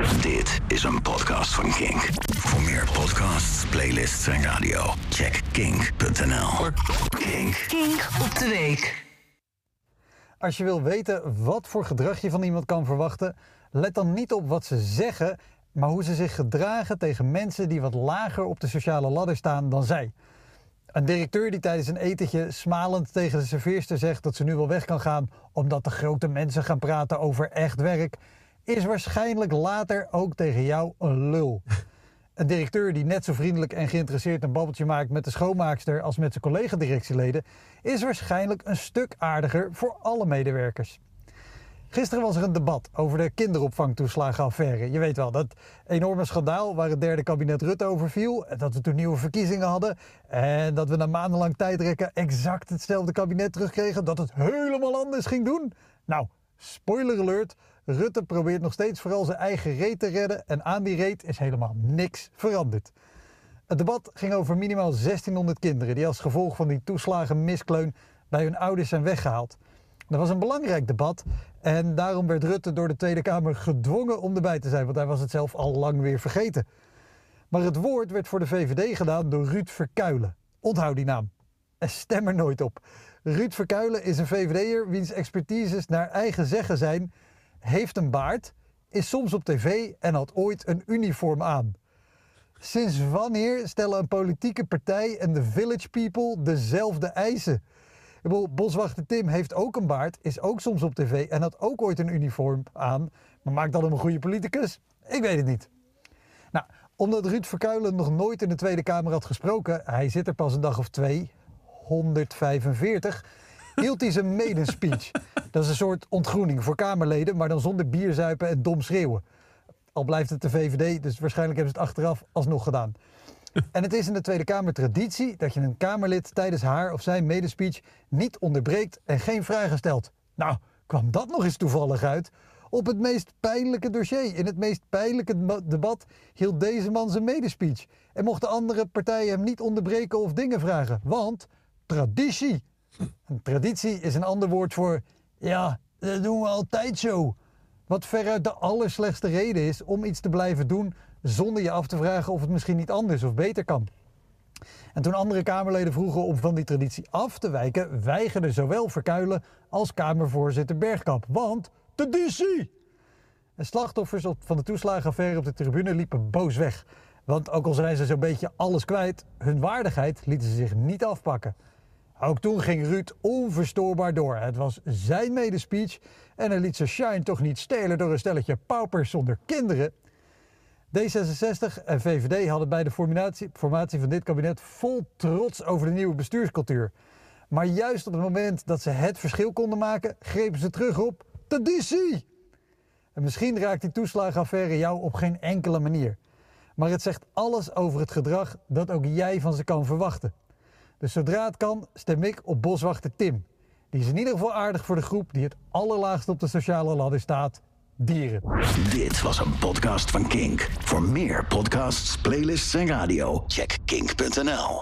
Dit is een podcast van Kink. Voor meer podcasts, playlists en radio, check kink.nl. Kink. Kink op de week. Als je wil weten wat voor gedrag je van iemand kan verwachten, let dan niet op wat ze zeggen, maar hoe ze zich gedragen tegen mensen die wat lager op de sociale ladder staan dan zij. Een directeur die tijdens een etentje smalend tegen de serveerster zegt dat ze nu wel weg kan gaan omdat de grote mensen gaan praten over echt werk, is waarschijnlijk later ook tegen jou een lul. Een directeur die net zo vriendelijk en geïnteresseerd een babbeltje maakt met de schoonmaakster als met zijn collega-directieleden, is waarschijnlijk een stuk aardiger voor alle medewerkers. Gisteren was er een debat over de kinderopvangtoeslagenaffaire. Je weet wel, dat enorme schandaal waar het derde kabinet Rutte over viel. Dat we toen nieuwe verkiezingen hadden. En dat we na maandenlang tijdrekken exact hetzelfde kabinet terugkregen. Dat het helemaal anders ging doen. Nou, spoiler alert. Rutte probeert nog steeds vooral zijn eigen reet te redden. En aan die reet is helemaal niks veranderd. Het debat ging over minimaal 1600 kinderen die als gevolg van die toeslagenmiskleun bij hun ouders zijn weggehaald. Dat was een belangrijk debat en daarom werd Rutte door de Tweede Kamer gedwongen om erbij te zijn, want hij was het zelf al lang weer vergeten. Maar het woord werd voor de VVD gedaan door Ruud Verkuilen. Onthoud die naam. En stem er nooit op. Ruud Verkuilen is een VVD'er wiens expertises naar eigen zeggen zijn... heeft een baard, is soms op tv en had ooit een uniform aan. Sinds wanneer stellen een politieke partij en de village people dezelfde eisen? Boswachter Tim heeft ook een baard, is ook soms op tv en had ook ooit een uniform aan. Maar maakt dat hem een goede politicus? Ik weet het niet. Nou, omdat Ruud Verkuilen nog nooit in de Tweede Kamer had gesproken, hij zit er pas een dag of twee, 145, hield hij zijn medenspeech. Dat is een soort ontgroening voor Kamerleden, maar dan zonder bierzuipen en dom schreeuwen. Al blijft het de VVD, dus waarschijnlijk hebben ze het achteraf alsnog gedaan. En het is in de Tweede Kamer traditie dat je een Kamerlid tijdens haar of zijn medespeech niet onderbreekt en geen vragen stelt. Nou, kwam dat nog eens toevallig uit? Op het meest pijnlijke dossier, in het meest pijnlijke debat, hield deze man zijn medespeech. En mochten andere partijen hem niet onderbreken of dingen vragen. Want traditie. Een traditie is een ander woord voor, ja, dat doen we altijd zo. Wat veruit de allerslechtste reden is om iets te blijven doen zonder je af te vragen of het misschien niet anders of beter kan. En toen andere Kamerleden vroegen om van die traditie af te wijken, weigerde zowel Verkuilen als Kamervoorzitter Bergkamp. Want traditie! En slachtoffers van de toeslagenaffaire op de tribune liepen boos weg. Want ook al zijn ze zo'n beetje alles kwijt, hun waardigheid lieten ze zich niet afpakken. Ook toen ging Ruud onverstoorbaar door. Het was zijn medespeech en hij liet zijn shine toch niet stelen door een stelletje paupers zonder kinderen. D66 en VVD hadden bij de formatie, formatie van dit kabinet vol trots over de nieuwe bestuurscultuur. Maar juist op het moment dat ze het verschil konden maken, grepen ze terug op traditie. En misschien raakt die toeslagenaffaire jou op geen enkele manier. Maar het zegt alles over het gedrag dat ook jij van ze kan verwachten. Dus zodra het kan, stem ik op boswachter Tim. Die is in ieder geval aardig voor de groep die het allerlaagst op de sociale ladder staat. Dieren. Dit was een podcast van Kink. Voor meer podcasts, playlists en radio, check kink.nl.